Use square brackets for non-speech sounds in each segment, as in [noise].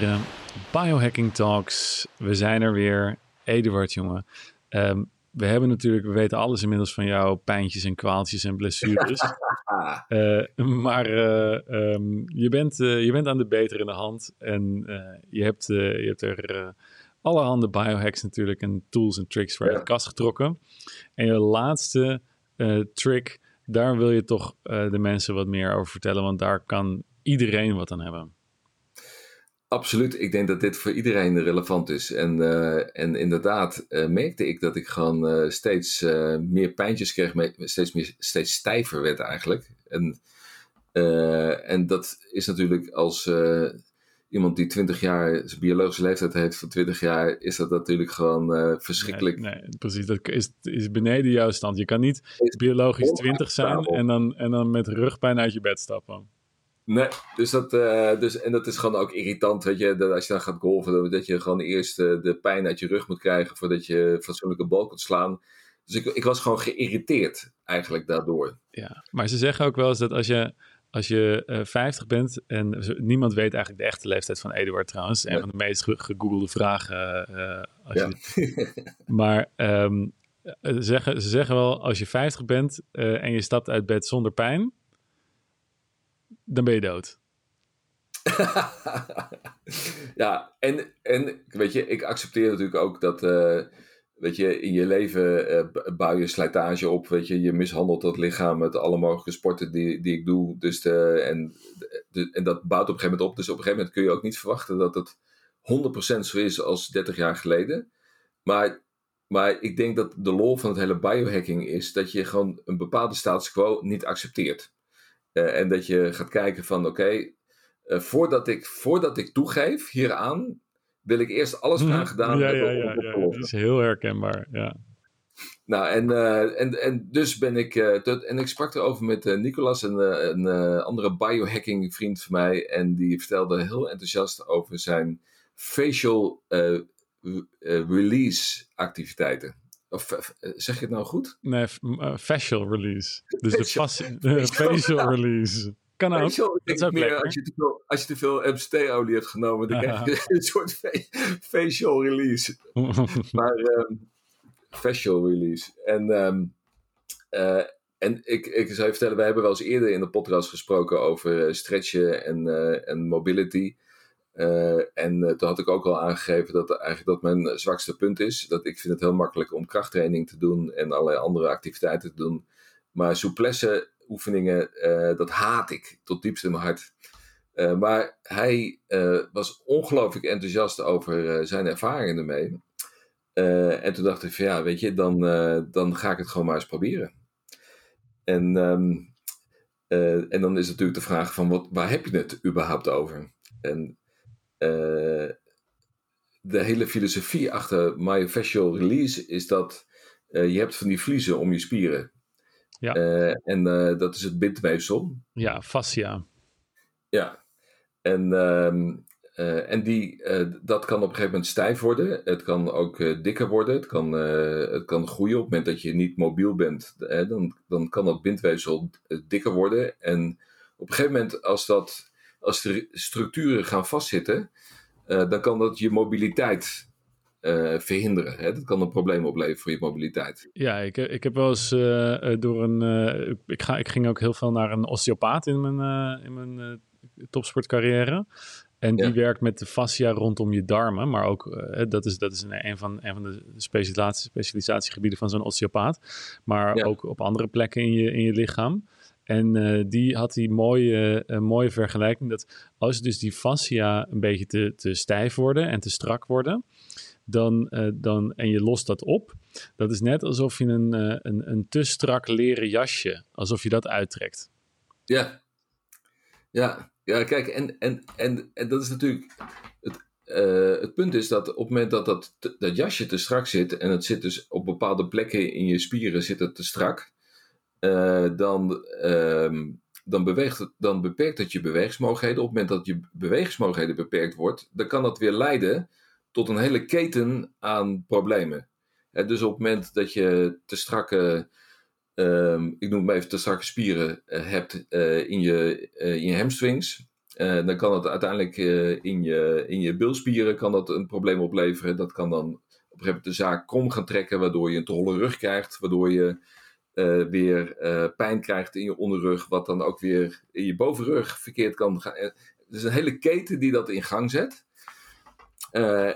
heren. Biohacking Talks. We zijn er weer. Eduard, jongen. Ehm, we hebben natuurlijk, we weten alles inmiddels van jouw pijntjes en kwaaltjes en blessures. [laughs] Eh, maar eh, ehm, je, bent, eh, je bent aan de beter in de hand. En je, hebt, je hebt er allerhande biohacks natuurlijk en tools en tricks voor uit de kast getrokken. En je laatste trick, daar wil je toch de mensen wat meer over vertellen. Want daar kan iedereen wat aan hebben. Absoluut, ik denk dat dit voor iedereen relevant is. En, uh, en inderdaad uh, merkte ik dat ik gewoon uh, steeds meer pijntjes kreeg, steeds, meer, steeds stijver werd eigenlijk. En, en dat is natuurlijk als iemand die 20 jaar, zijn biologische leeftijd heeft van 20 jaar, is dat natuurlijk gewoon verschrikkelijk. Nee, nee, precies, dat is, is beneden jouw stand. Je kan niet biologisch 20 zijn en dan, en dan met rugpijn uit je bed stappen. Nee, dus dat, uh, dus, en dat is gewoon ook irritant, weet je, dat als je dan gaat golven, dat je gewoon eerst uh, de pijn uit je rug moet krijgen voordat je fatsoenlijke bal kunt slaan. Dus ik, ik was gewoon geïrriteerd eigenlijk daardoor. Ja, maar ze zeggen ook wel eens dat als je, als je uh, 50 bent en niemand weet eigenlijk de echte leeftijd van Eduard trouwens, een van de meest gegoogelde vragen. Als ja. je, maar um, zeggen, ze zeggen wel, als je 50 bent en je stapt uit bed zonder pijn, dan ben je dood. [laughs] ja, en, en weet je, ik accepteer natuurlijk ook dat, uh, weet je, in je leven uh, bouw je slijtage op, weet je, je mishandelt dat lichaam met alle mogelijke sporten die, die ik doe, dus de, en, de, en dat bouwt op een gegeven moment op, dus op een gegeven moment kun je ook niet verwachten dat het 100% zo is als 30 jaar geleden, maar, maar ik denk dat de lol van het hele biohacking is dat je gewoon een bepaalde status quo niet accepteert. Eh, en dat je gaat kijken van oké, eh, voordat, ik, voordat ik toegeef hieraan, wil ik eerst alles aan gedaan ja, hebben. Ja, ja, ja, dat is heel herkenbaar, ja. Nou, en, uh, en, en dus ben ik, uh, tot, en ik sprak erover met uh, Nicolas, een, een andere biohacking vriend van mij, en die vertelde heel enthousiast over zijn facial release activiteiten. Of eh, zeg je het nou goed? Nee, uh, facial release. Dus facial. de facial release. Kan ook. Facial, dat is ook meer als je te veel, als je te veel MCT-olie hebt genomen, dan krijg je [laughs] een soort facial release. [laughs] maar um, facial release. En, um, uh, en ik, ik zou je vertellen, we hebben wel eens eerder in de podcast gesproken over stretchen en, uh, en mobility. Uh, en uh, toen had ik ook al aangegeven dat eigenlijk dat mijn zwakste punt is. Dat ik vind het heel makkelijk om krachttraining te doen en allerlei andere activiteiten te doen. Maar souplesse oefeningen, uh, dat haat ik tot diepst in mijn hart. maar hij was ongelooflijk enthousiast over zijn ervaringen ermee. en toen dacht ik van ja, weet je, dan, dan ga ik het gewoon maar eens proberen. En, um, en dan is natuurlijk de vraag van wat, waar heb je het überhaupt over? En uh, de hele filosofie achter myofascial release is dat uh, je hebt van die vliezen om je spieren. Ja. Uh, en dat is het bindweefsel. Ja, fascia. Ja. En, ehm, en die, dat kan op een gegeven moment stijf worden. Het kan ook dikker worden. Het kan, het kan groeien. Op het moment dat je niet mobiel bent, dan, dan kan dat bindweefsel dikker worden. En op een gegeven moment, als dat als de structuren gaan vastzitten, uh, dan kan dat je mobiliteit uh, verhinderen. Hè? Dat kan een probleem opleveren voor je mobiliteit. Ja, ik, ik heb wel eens uh, door een. ik, ga, ik ging ook heel veel naar een osteopaat in mijn, in mijn topsportcarrière. En die werkt met de fascia rondom je darmen. Maar ook, dat is, dat is een, een, van, een van de specialisatie, specialisatiegebieden van zo'n osteopaat. Maar ook op andere plekken in je, in je lichaam. En uh, die had die mooie, uh, mooie vergelijking dat als dus die fascia een beetje te, te stijf worden en te strak worden, dan, uh, dan, en je lost dat op, dat is net alsof je een, een, een te strak leren jasje, alsof je dat uittrekt. Ja, ja, ja kijk, en, en, en, en dat is natuurlijk, het, het punt is dat op het moment dat dat, dat jasje te strak zit, en het zit dus op bepaalde plekken in je spieren zit het te strak, uh, dan, uh, dan, beweegt dan beperkt het je bewegingsmogelijkheden. Op het moment dat je bewegingsmogelijkheden beperkt wordt, dan kan dat weer leiden tot een hele keten aan problemen. dus op het moment dat je te strakke, uh, ik noem het even te strakke spieren uh, hebt uh, in, je, in je hamstrings, dan kan dat uiteindelijk in, je, in je bilspieren kan dat een probleem opleveren. Dat kan dan op een gegeven moment de zaak krom gaan trekken, waardoor je een te holle rug krijgt, waardoor je weer pijn krijgt in je onderrug, wat dan ook weer in je bovenrug verkeerd kan gaan. Dus een hele keten die dat in gang zet.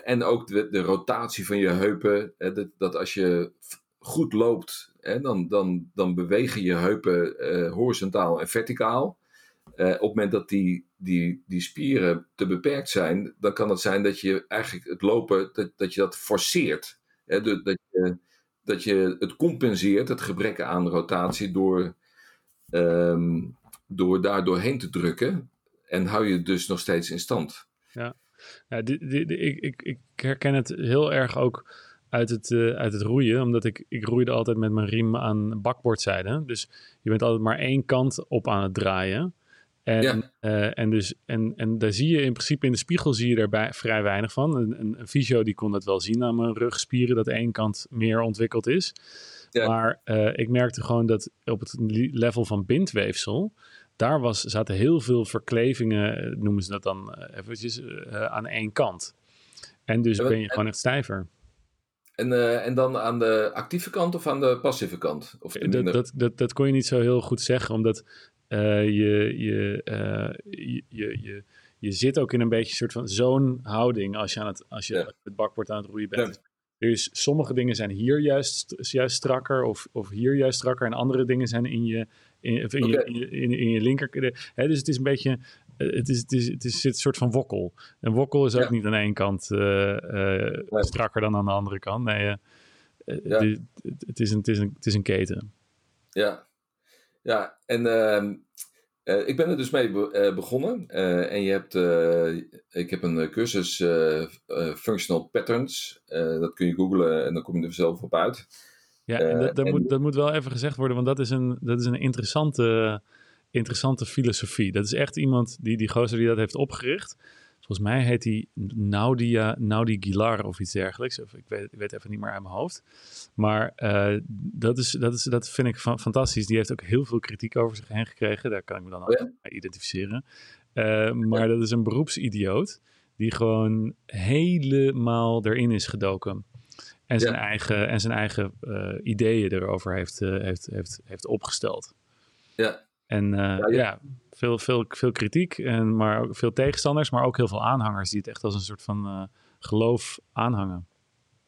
en ook de, de, rotatie van je heupen. dat, dat, als je goed loopt, hè, dan, dan, dan bewegen je heupen horizontaal en verticaal. Op het moment dat die, die, die spieren te beperkt zijn, dan kan het zijn dat je eigenlijk het lopen, dat, dat je dat forceert. Hè, dat, je, dat je het compenseert, het gebrek aan rotatie, door, um, door daar doorheen te drukken. En hou je het dus nog steeds in stand. Ja, ja die, die, ik, ik, ik herken het heel erg ook uit het, uh, uit het roeien. Omdat ik, ik roeide altijd met mijn riem aan bakboordzijde. Dus je bent altijd maar één kant op aan het draaien. En, ja. uh, en, dus, en, en daar zie je in principe in de spiegel zie je er vrij weinig van. Een, een, een fysio die kon dat wel zien aan mijn rugspieren, dat één kant meer ontwikkeld is. Ja. Maar uh, ik merkte gewoon dat op het level van bindweefsel, daar was, zaten heel veel verklevingen, noemen ze dat dan eventjes, aan één kant. En dus ben je gewoon echt stijver. En, uh, en dan aan de actieve kant of aan de passieve kant? Of dat, dat, dat, dat kon je niet zo heel goed zeggen, omdat uh, je, je, uh, je, je, je, je, zit ook in een beetje een soort van zo'n houding als je, aan het, als je ja. het bakbord aan het roeien bent. Ja. Dus sommige dingen zijn hier juist, juist strakker of, of hier juist strakker en andere dingen zijn in je, in, in, okay. je, in, je, in, in je linker. Hè, dus het is een beetje het, is, het, is, het is een soort van wokkel. En wokkel is ook ja. niet aan kant uh, uh, nee. strakker dan aan de andere kant. Nee, het, is een, het, is een, het is een keten. Ja, ja en ehm, ik ben er dus mee be begonnen. en je hebt, ik heb een cursus Functional Patterns. dat kun je googlen en dan kom je er zelf op uit. Ja, en dat, dat, en, moet, dat moet wel even gezegd worden, want dat is een, dat is een interessante interessante filosofie. Dat is echt iemand, die, die gozer die dat heeft opgericht. Volgens mij heet hij Naudia, Naudi Gilar of iets dergelijks. Of ik, weet, ik weet even niet meer uit mijn hoofd. Maar uh, dat, is, dat, is, dat vind ik fantastisch. Die heeft ook heel veel kritiek over zich heen gekregen. Daar kan ik me dan ook ja. mee identificeren. Uh, maar dat is een beroepsidioot die gewoon helemaal erin is gedoken. En zijn ja. eigen, en zijn eigen uh, ideeën erover heeft, heeft, heeft, heeft opgesteld. Ja, en uh, ja, ja, veel, veel, veel kritiek, en, maar ook veel tegenstanders, maar ook heel veel aanhangers die het echt als een soort van uh, geloof aanhangen.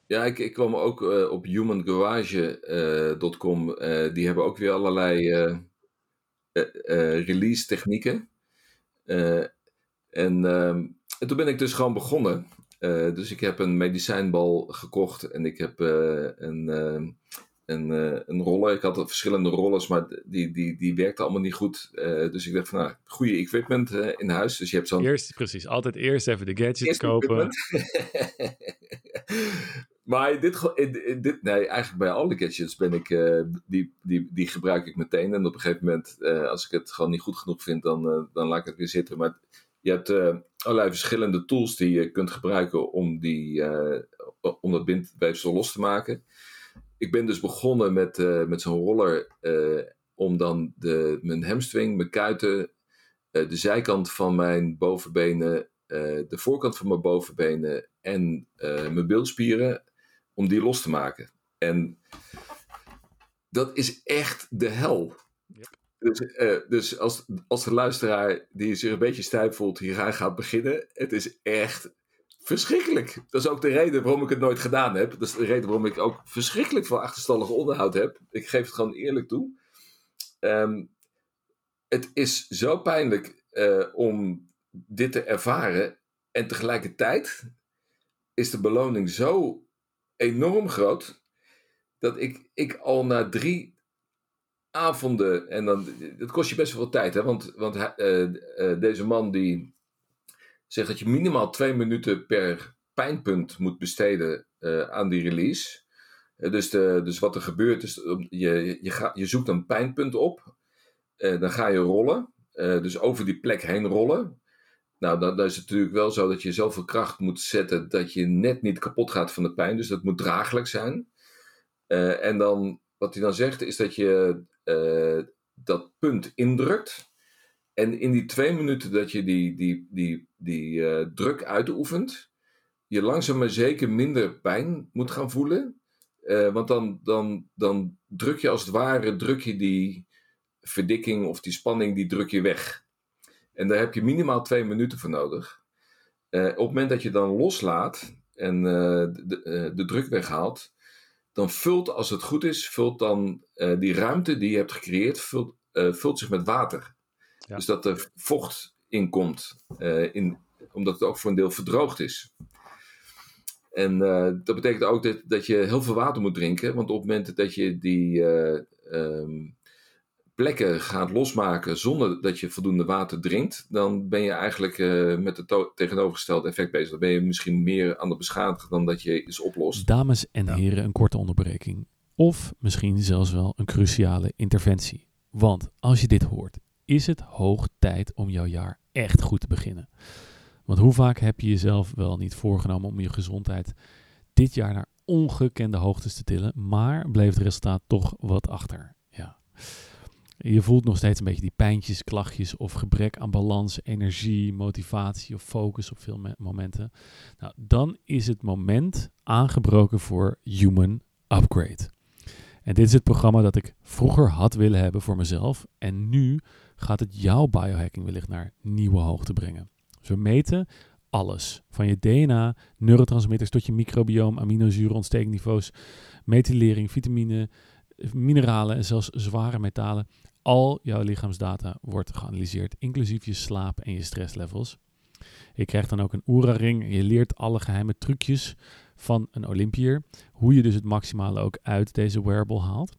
Ja, ik, ik kwam ook uh, op humangarage.com. die hebben ook weer allerlei release technieken. en, ehm, en toen ben ik dus gewoon begonnen. dus ik heb een medicijnbal gekocht en ik heb een ehm, een, uh, een roller. Ik had verschillende rollers, maar die, die, die werkte allemaal niet goed. Uh, dus ik dacht van, nou, goede equipment uh, in huis. Dus je hebt zo'n... Eerst, precies. Altijd eerst even de gadgets eerst kopen. [laughs] maar dit, dit, nee, eigenlijk bij alle gadgets ben ik, die, die, die gebruik ik meteen. En op een gegeven moment, als ik het gewoon niet goed genoeg vind, dan, dan laat ik het weer zitten. Maar je hebt allerlei verschillende tools die je kunt gebruiken om, die, om dat bindweefsel los te maken ik ben dus begonnen met, uh, met zo'n roller uh, om dan de, mijn hamstring, mijn kuiten, uh, de zijkant van mijn bovenbenen, de voorkant van mijn bovenbenen en mijn beeldspieren, om die los te maken. En dat is echt de hel. Dus, dus als, als de luisteraar die zich een beetje stijf voelt hier aan gaat beginnen, het is echt verschrikkelijk. Dat is ook de reden waarom ik het nooit gedaan heb. Dat is de reden waarom ik ook verschrikkelijk veel achterstallig onderhoud heb. Ik geef het gewoon eerlijk toe. Um, het is zo pijnlijk uh, om dit te ervaren. En tegelijkertijd is de beloning zo enorm groot. Dat ik, ik al na drie avonden. En dan, dat kost je best wel veel tijd. Hè? Want, want uh, uh, deze man die zegt dat je minimaal twee minuten per pijnpunt moet besteden uh, aan die release. Uh, dus, de, dus wat er gebeurt is, je, je, je zoekt een pijnpunt op. Uh, dan ga je rollen. dus over die plek heen rollen. Nou, dan, dan, is het natuurlijk wel zo dat je zoveel kracht moet zetten dat je net niet kapot gaat van de pijn. Dus dat moet draaglijk zijn. en dan, wat hij dan zegt, is dat je dat punt indrukt. En in die twee minuten dat je die, die, die, die uh, druk uitoefent, je langzaam maar zeker minder pijn moet gaan voelen. Uh, want dan, dan, dan druk je als het ware druk je die verdikking of die spanning, die druk je weg. En daar heb je minimaal twee minuten voor nodig. Uh, op het moment dat je dan loslaat en de, de druk weghaalt, dan vult, als het goed is, vult dan die ruimte die je hebt gecreëerd, vult, vult zich met water. Dus dat er vocht in komt, uh, in, omdat het ook voor een deel verdroogd is. En uh, dat betekent ook dat, dat je heel veel water moet drinken, want op het moment dat je die uh, um, plekken gaat losmaken zonder dat je voldoende water drinkt, dan ben je eigenlijk met het tegenovergestelde effect bezig. Dan ben je misschien meer aan het beschadigen dan dat je is oplost. Dames en heren, een korte onderbreking. Of misschien zelfs wel een cruciale interventie. Want als je dit hoort is het hoog tijd om jouw jaar echt goed te beginnen. Want hoe vaak heb je jezelf wel niet voorgenomen om je gezondheid dit jaar naar ongekende hoogtes te tillen, maar bleef het resultaat toch wat achter? Ja. Je voelt nog steeds een beetje die pijntjes, klachtjes of gebrek aan balans, energie, motivatie of focus op veel momenten. Nou, dan is het moment aangebroken voor Human Upgrade. En dit is het programma dat ik vroeger had willen hebben voor mezelf en nu gaat het jouw biohacking wellicht naar nieuwe hoogte brengen. Dus we meten alles. Van je DNA, neurotransmitters tot je microbiome, aminozuren, ontstekniveaus, methylering, vitamine, mineralen en zelfs zware metalen. Al jouw lichaamsdata wordt geanalyseerd, inclusief je slaap en je stresslevels. Je krijgt dan ook een Oura-ring. Je leert alle geheime trucjes van een Olympier. Hoe je dus het maximale ook uit deze wearable haalt.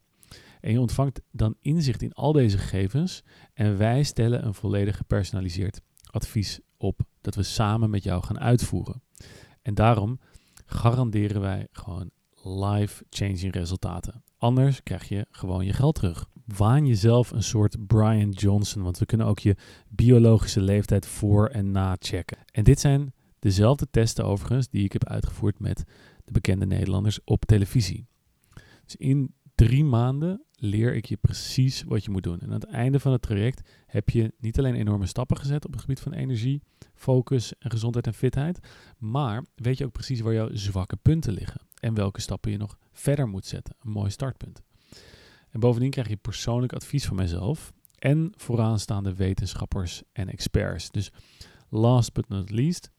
En je ontvangt dan inzicht in al deze gegevens en wij stellen een volledig gepersonaliseerd advies op dat we samen met jou gaan uitvoeren. En daarom garanderen wij gewoon life-changing resultaten. Anders krijg je gewoon je geld terug. Waan jezelf een soort Brian Johnson, want we kunnen ook je biologische leeftijd voor en na checken. En dit zijn dezelfde testen overigens die ik heb uitgevoerd met de bekende Nederlanders op televisie. Dus in drie maanden leer ik je precies wat je moet doen. En aan het einde van het traject heb je niet alleen enorme stappen gezet op het gebied van energie, focus en gezondheid en fitheid, maar weet je ook precies waar jouw zwakke punten liggen en welke stappen je nog verder moet zetten. Een mooi startpunt. En bovendien krijg je persoonlijk advies van mijzelf en vooraanstaande wetenschappers en experts. Dus last but not least,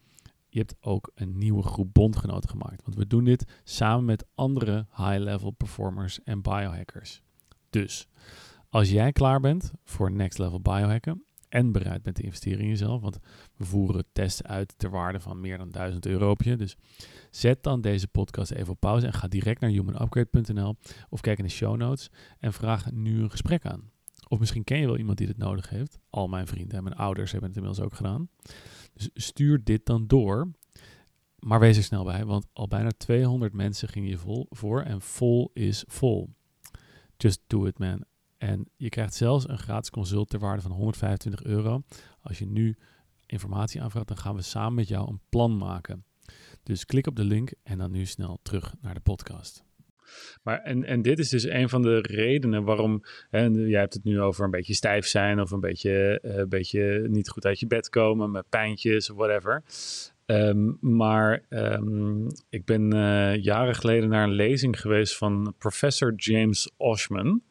je hebt ook een nieuwe groep bondgenoten gemaakt. Want we doen dit samen met andere high-level performers en biohackers. Dus als jij klaar bent voor next level biohacken en bereid bent te investeren in jezelf, want we voeren tests uit ter waarde van meer dan 1000 euro op je. Dus zet dan deze podcast even op pauze en ga direct naar humanupgrade.nl of kijk in de show notes en vraag nu een gesprek aan. Of misschien ken je wel iemand die dit nodig heeft. Al mijn vrienden en mijn ouders hebben het inmiddels ook gedaan. Stuur dit dan door. Maar wees er snel bij, want al bijna 200 mensen gingen je vol voor en vol is vol. Just do it, man. En je krijgt zelfs een gratis consult ter waarde van 125 euro. Als je nu informatie aanvraagt, dan gaan we samen met jou een plan maken. Dus klik op de link en dan nu snel terug naar de podcast. Maar en, en dit is dus een van de redenen waarom, hè, jij hebt het nu over een beetje stijf zijn of een beetje, een beetje niet goed uit je bed komen met pijntjes of whatever. Um, maar um, ik ben uh, jaren geleden naar een lezing geweest van professor James Oshman.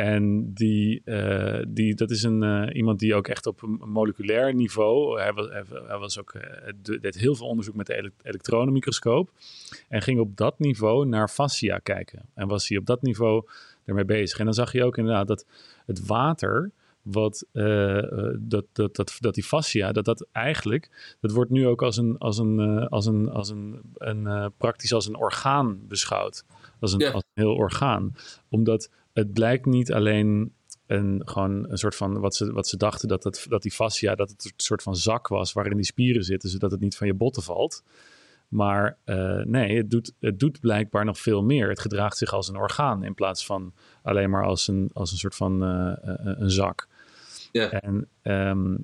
En die, uh, die, dat is een, uh, iemand die ook echt op een moleculair niveau. Hij was, hij was ook, uh, deed heel veel onderzoek met de elektronenmicroscoop. En ging op dat niveau naar fascia kijken. En was hij op dat niveau ermee bezig. En dan zag je ook inderdaad dat het water wat dat, dat, dat, dat die fascia, dat dat eigenlijk, dat wordt nu ook als een, als een, als een, als een, een praktisch als een orgaan beschouwd. Als een, ja. als een heel orgaan. Omdat het blijkt niet alleen een, gewoon een soort van, wat ze, wat ze dachten, dat, het, dat die fascia, dat het een soort van zak was waarin die spieren zitten, zodat het niet van je botten valt. Maar uh, nee, het doet, het doet blijkbaar nog veel meer. Het gedraagt zich als een orgaan in plaats van alleen maar als een, als een soort van uh, een zak. Ja. En um,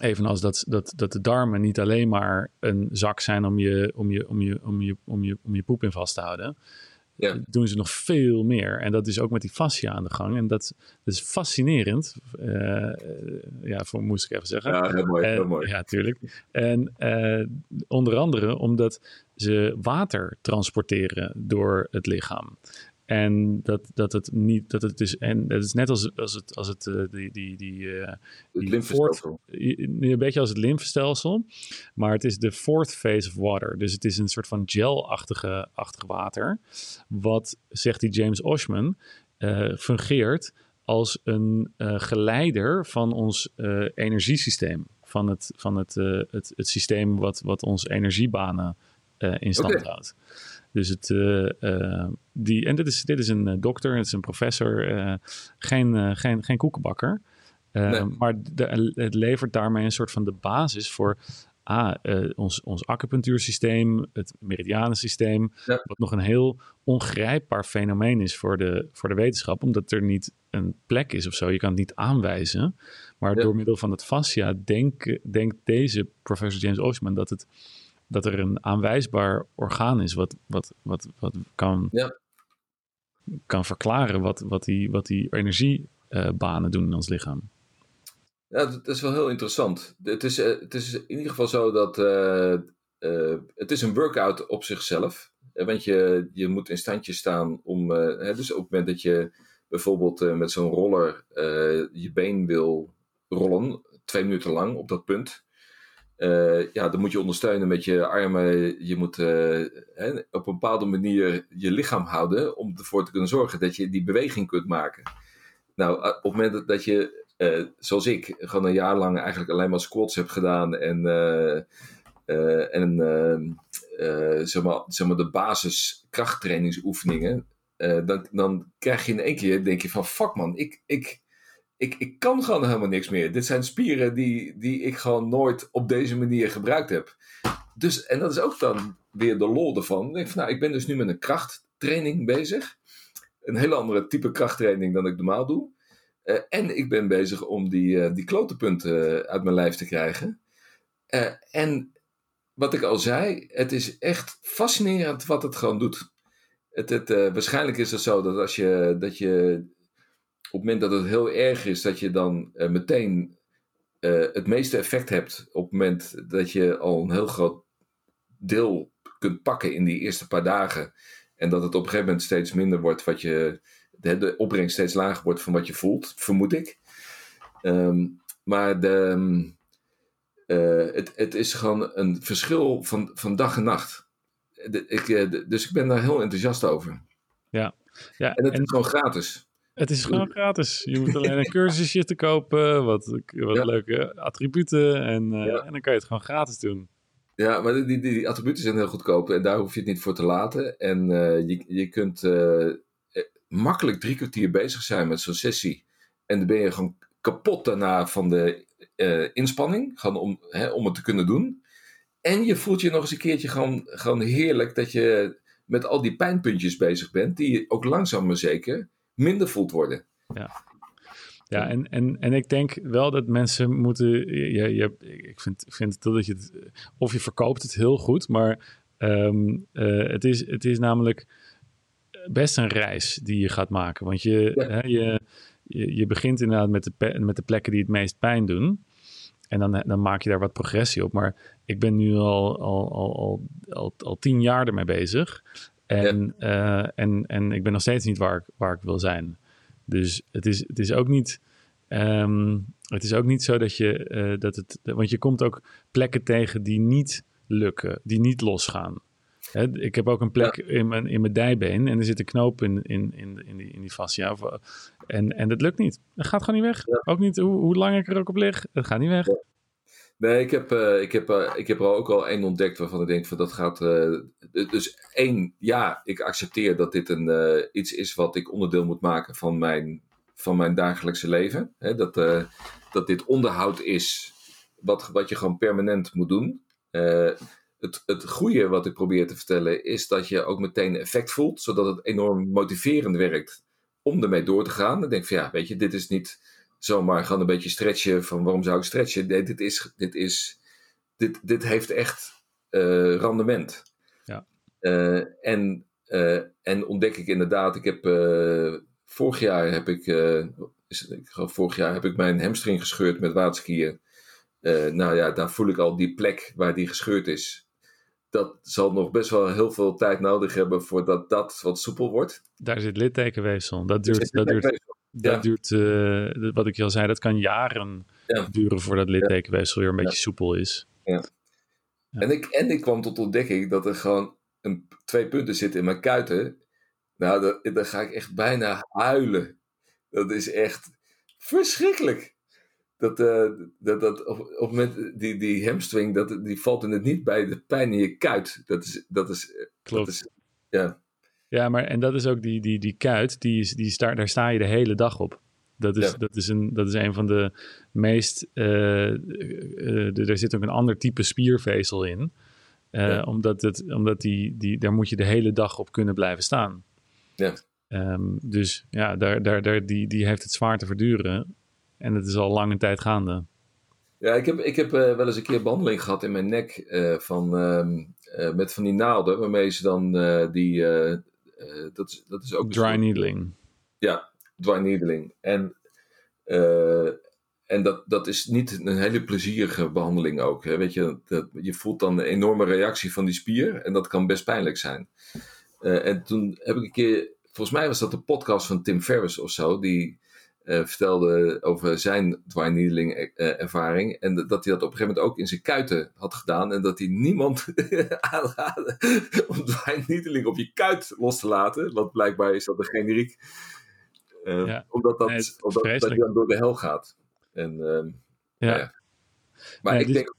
evenals dat, dat, dat de darmen niet alleen maar een zak zijn om je, om je, om je, om je, om je, om je poep in vast te houden. Doen ze nog veel meer. En dat is ook met die fascia aan de gang. En dat, dat is fascinerend. Uh, ja, voor, moest ik even zeggen. Ja, heel mooi. heel mooi. Ja, tuurlijk. En uh, onder andere omdat ze water transporteren door het lichaam. En dat, dat het niet, dat het is, en het is net als, als het, als het, uh, die, die, die, uh, die lymfestelsel. een beetje als het lymfestelsel, maar het is de fourth phase of water. Dus het is een soort van gel-achtige achtig water, wat, zegt die James Oshman, uh, fungeert als een geleider van ons energiesysteem. Van het, van het, het, het systeem wat, wat ons energiebanen in stand okay. houdt. Dus het, uh, uh, die, en dit is, dit is een uh, dokter, het is een professor, geen, geen, geen koekenbakker. Nee. Maar de, het levert daarmee een soort van de basis voor ah, ons, ons acupunctuursysteem, het meridianensysteem, ja. wat nog een heel ongrijpbaar fenomeen is voor de, voor de wetenschap, omdat er niet een plek is of zo. Je kan het niet aanwijzen. Maar ja. door middel van het fascia denkt denk deze professor James Oshman dat het dat er een aanwijsbaar orgaan is wat, wat, wat, wat kan, ja. kan verklaren wat, wat, die, wat die energiebanen doen in ons lichaam. Ja, dat is wel heel interessant. Het is, uh, het is in ieder geval zo dat uh, het is een workout op zichzelf. Want je, je moet in standje staan om, dus op het moment dat je bijvoorbeeld met zo'n roller je been wil rollen, twee minuten lang op dat punt, uh, ja, dan moet je ondersteunen met je armen. Je moet uh, hè, op een bepaalde manier je lichaam houden om ervoor te kunnen zorgen dat je die beweging kunt maken. Nou, op het moment dat je, zoals ik, gewoon een jaar lang eigenlijk alleen maar squats heb gedaan en, en zeg, maar, zeg maar de basis krachttrainingsoefeningen, dan, dan krijg je in één keer, denk je van fuck man, ik, ik, ik, ik kan gewoon helemaal niks meer. Dit zijn spieren die, die ik gewoon nooit op deze manier gebruikt heb. Dus, en dat is ook dan weer de lol ervan. Ik denk van, nou, ik ben dus nu met een krachttraining bezig. Een hele andere type krachttraining dan ik normaal doe. Uh, en ik ben bezig om die, uh, die klotenpunten uit mijn lijf te krijgen. En wat ik al zei, het is echt fascinerend wat het gewoon doet. Het, het, waarschijnlijk is het zo dat als je, dat je op het moment dat het heel erg is, dat je dan uh, meteen uh, het meeste effect hebt op het moment dat je al een heel groot deel kunt pakken in die eerste paar dagen. En dat het op een gegeven moment steeds minder wordt wat je. De, de opbrengst steeds lager wordt van wat je voelt, vermoed ik. Um, maar de, uh, het, het is gewoon een verschil van, van dag en nacht. De, ik, de, dus ik ben daar heel enthousiast over. Ja. ja en het en... is gewoon gratis. Het is gewoon gratis. Je moet alleen een [laughs] cursusje te kopen, wat, wat ja. leuke attributen en, uh, ja. en dan kan je het gewoon gratis doen. Ja, maar die, die, die, attributen zijn heel goedkoop en daar hoef je het niet voor te laten. En uh, je, je kunt uh, makkelijk drie kwartier bezig zijn met zo'n sessie. En dan ben je gewoon kapot daarna van de inspanning, gewoon om, hè, om het te kunnen doen. En je voelt je nog eens een keertje gewoon, gewoon heerlijk dat je met al die pijnpuntjes bezig bent, die ook langzaam maar zeker minder voelt worden. Ja. Ja, en, en, en ik denk wel dat mensen moeten. Je, je, ik vind, vind dat je het. Of je verkoopt het heel goed, maar um, uh, het, is, het is namelijk best een reis die je gaat maken. Want je, ja. hè, je, je, je, begint inderdaad met de, met de plekken die het meest pijn doen. En dan, dan maak je daar wat progressie op. Maar ik ben nu al, al, al, al, al, al tien jaar ermee bezig. En, ja. uh, en, en ik ben nog steeds niet waar ik, waar ik wil zijn. Dus het is, het is ook niet. Um, het is ook niet zo dat je uh, dat het. Want je komt ook plekken tegen die niet lukken, die niet losgaan. Hè, ik heb ook een plek ja. in, mijn, in mijn dijbeen en er zit een knoop in, in, in, in, die, in die fascia. En, en dat lukt niet. Het gaat gewoon niet weg. Ja. Ook niet hoe, hoe lang ik er ook op lig. Het gaat niet weg. Nee, ik heb, uh, ik, heb, uh, ik heb er ook al één ontdekt waarvan ik denk van dat gaat. Uh, dus één, ja, ik accepteer dat dit een, iets is wat ik onderdeel moet maken van mijn, van mijn dagelijkse leven. Dat, dat dit onderhoud is wat, wat je gewoon permanent moet doen. het, het goede wat ik probeer te vertellen is dat je ook meteen effect voelt, zodat het enorm motiverend werkt om ermee door te gaan. Dan denk ik van ja, weet je, dit is niet zomaar gaan een beetje stretchen van waarom zou ik stretchen? Nee, dit, is, dit, is, dit, dit heeft echt uh, rendement. Ja. Uh, en en ontdek ik inderdaad, ik heb vorig jaar heb ik, is, ik geloof vorig jaar heb ik mijn hamstring gescheurd met waterskiën. nou ja, daar voel ik al die plek waar die gescheurd is dat zal nog best wel heel veel tijd nodig hebben voordat dat wat soepel wordt. Daar zit littekenweefsel. Dat duurt, dat duurt, dat duurt uh, wat ik al zei, dat kan jaren duren voordat littekenweefsel weer een beetje soepel is. Ja. En, ik, en ik kwam tot ontdekking dat er gewoon een, twee punten zitten in mijn kuiten. Nou, dan ga ik echt bijna huilen. Dat is echt verschrikkelijk dat, uh, dat, dat op, moment, die, die hamstring, dat, die valt in het niet bij de pijn in je kuit. Dat is, dat is, eh, Klopt. Dat is, ja. Ja, maar en dat is ook die, die, die kuit, die is, die daar sta je de hele dag op. Dat is, dat is, een, dat is een van de meest. Uh, er zit ook een ander type spiervezel in. Ja. Omdat, het, omdat die, die, daar moet je de hele dag op kunnen blijven staan. Ja. Um, dus ja, daar, daar, daar, die, die heeft het zwaar te verduren. En het is al lange tijd gaande. Ja, ik heb, ik heb uh, wel eens een keer behandeling gehad in mijn nek uh, van, uh, met van die naalden, waarmee ze dan die, dat, is, dat is ook... Dry needling. Ja, dry needling. En, en dat, dat is niet een hele plezierige behandeling ook. Hè? Weet je, dat, je voelt dan een enorme reactie van die spier en dat kan best pijnlijk zijn. en toen heb ik een keer, volgens mij was dat de podcast van Tim Ferriss of zo, die uh, vertelde over zijn dry needling uh, ervaring. En dat hij dat op een gegeven moment ook in zijn kuiten had gedaan. En dat hij niemand [laughs] aanraadde om dry needling op je kuit los te laten. Want blijkbaar is dat een generiek. Uh, ja. Omdat, dat, nee, omdat dat hij dan door de hel gaat. En, ehm, ja. Nou ja. Maar nee, ik, dus... denk,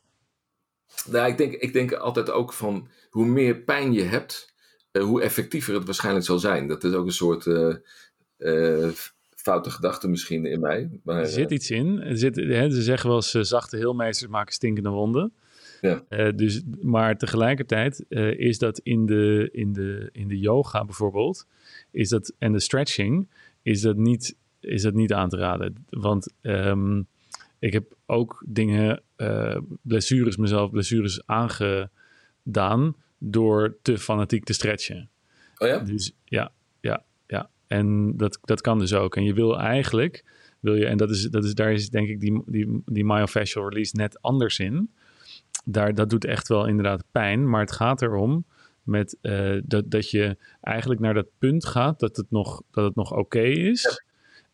nou, ik, denk, ik denk altijd ook van hoe meer pijn je hebt, hoe effectiever het waarschijnlijk zal zijn. Dat is ook een soort foute gedachte misschien in mij. Maar, er zit eh, iets in. Er zit, hè, ze zeggen wel eens, uh, zachte heelmeesters maken stinkende wonden. Ja. Uh, dus, maar tegelijkertijd uh, is dat in de, in, de, in de yoga bijvoorbeeld, is dat, en de stretching, is dat niet, is dat niet aan te raden. Want um, ik heb ook dingen, blessures, mezelf blessures aangedaan door te fanatiek te stretchen. Oh ja? Dus ja, en dat, dat kan dus ook. En je wil eigenlijk, wil je, en dat is, dat is, daar is denk ik die, die, die myofascial release net anders in. Daar, dat doet echt wel inderdaad pijn, maar het gaat erom met, uh, dat, dat je eigenlijk naar dat punt gaat dat het nog, dat het nog oké is.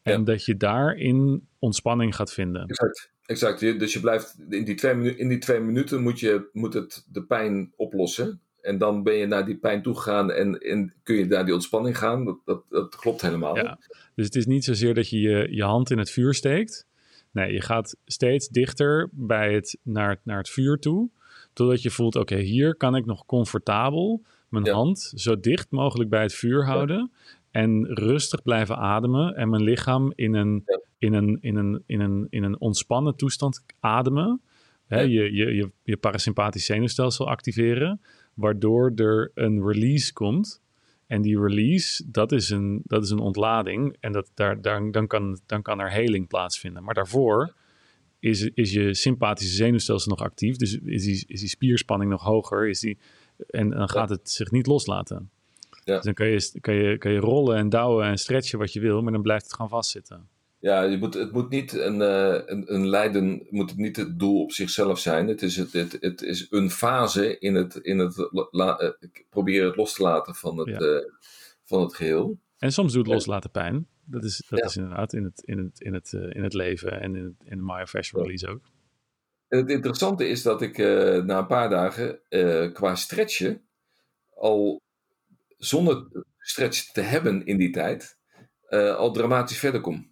En dat je daarin ontspanning gaat vinden. Exact. Exact. Dus je blijft in die twee, minuten, in die twee minuten moet, je, moet het de pijn oplossen. En dan ben je naar die pijn toegegaan en, en kun je naar die ontspanning gaan. Dat, dat, dat klopt helemaal. Ja. Dus het is niet zozeer dat je, je je hand in het vuur steekt. Nee, je gaat steeds dichter bij het, naar, naar het vuur toe. Totdat je voelt, oké, hier kan ik nog comfortabel mijn hand zo dicht mogelijk bij het vuur houden. En rustig blijven ademen. En mijn lichaam in een, in een, in een, in een, in een ontspannen toestand ademen. Hè, je, je, je, je parasympathisch zenuwstelsel activeren waardoor er een release komt. En die release, dat is een, dat is een ontlading. En dat, daar, daar, dan, kan, dan kan er heling plaatsvinden. Maar daarvoor is, is je sympathische zenuwstelsel nog actief. Dus is die, is die spierspanning nog hoger. Is die, en dan gaat het zich niet loslaten. Ja. Dus dan kan je, kan, je, kan je rollen en douwen en stretchen wat je wil. Maar dan blijft het gewoon vastzitten. Ja, je moet, het moet niet een, uh, een, een lijden, moet het niet het doel op zichzelf zijn. Het is, het, het, het is een fase in het, in het la, uh, proberen het los te laten van het, ja. uh, van het geheel. En soms doet loslaten pijn. Dat is, dat ja. is inderdaad in het, in het, in het, in het leven en in, het, in de myofascial release ook. En het interessante is dat ik na een paar dagen qua stretchen al zonder stretch te hebben in die tijd al dramatisch verder kom.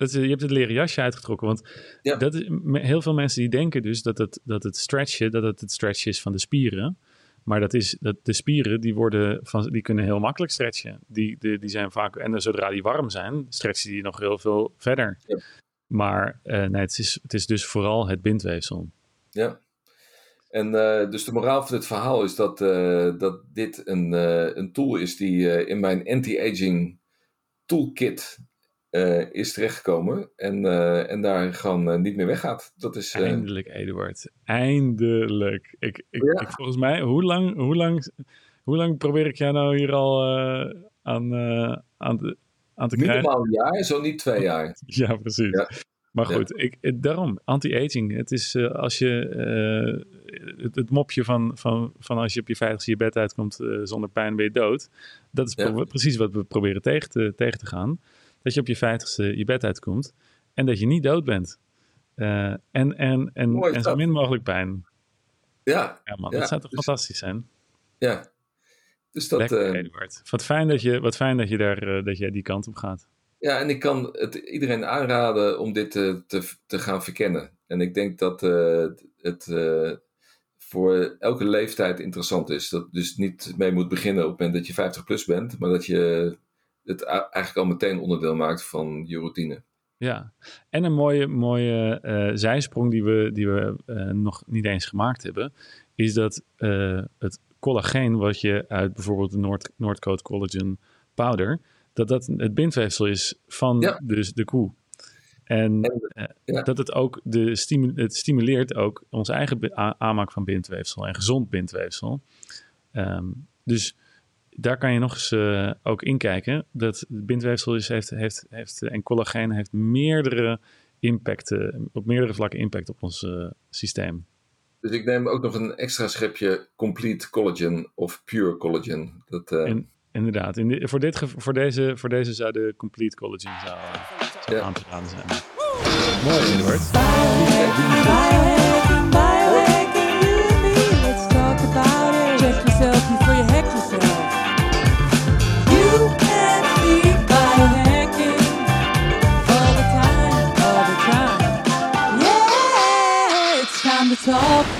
Dat, je hebt het leren jasje uitgetrokken. Want ja. dat is, heel veel mensen die denken dus dat het, dat het stretchen, dat het het stretch is van de spieren. Maar dat is, dat de spieren die, worden van, die kunnen heel makkelijk stretchen. Die, die, die zijn vaak, en zodra die warm zijn, stretchen die nog heel veel verder. Ja. Maar uh, nee, het is, het is dus vooral het bindweefsel. Ja. En uh, dus de moraal van dit verhaal is dat, uh, dat dit een, een tool is die in mijn anti-aging toolkit uh, is terechtgekomen en, uh, en daar gewoon uh, niet meer weggaat. Dat is, Eindelijk, Eduard. Eindelijk. Ik, ik, ja. ik, volgens mij, hoe lang, hoe lang Hoe lang probeer ik jou nou hier al aan, aan, te, aan te krijgen? Minimaal een jaar, zo niet twee jaar. [laughs] ja, precies. Ja. Maar goed, ik, daarom, anti-aging. Het is als je het, het, mopje van, van, van als je op je veiligste je bed uitkomt zonder pijn ben je dood. Dat is precies wat we proberen tegen te, tegen te gaan. Dat je op je veiligste je bed uitkomt en dat je niet dood bent. Uh, en, en, en, en zo min mogelijk pijn. Ja. Ja, man, dat zou toch dus, fantastisch zijn? Ja. Dus dat... Lekker, uh, Wat fijn dat je, wat fijn dat je, daar, uh, dat je die kant op gaat. Ja, en ik kan het iedereen aanraden om dit te, te, te gaan verkennen. En ik denk dat het voor elke leeftijd interessant is. Dat dus niet mee moet beginnen op het moment dat je 50 plus bent, maar dat je het eigenlijk al meteen onderdeel maakt van je routine. Ja, en een mooie, mooie uh, zijsprong die we, die we uh, nog niet eens gemaakt hebben, is dat uh, het collageen wat je uit bijvoorbeeld de Noord, Noordcoat Collagen powder, dat dat het bindweefsel is van ja. dus de koe. En, en ja. dat het ook de stimu het stimuleert ook onze eigen aanmaak van bindweefsel en gezond bindweefsel. Um, dus daar kan je nog eens uh, ook inkijken. Dat bindweefsel is, heeft, heeft, heeft, en collageen heeft meerdere impacten, op meerdere vlakken impact op ons uh, systeem. Dus ik neem ook nog een extra schepje complete collagen of pure collagen. Dat, uh... In, inderdaad, in de, voor, dit, voor, deze, voor deze zou de complete collagen zou, zou ja. aan te raden zijn. Mooi, Edward. Talk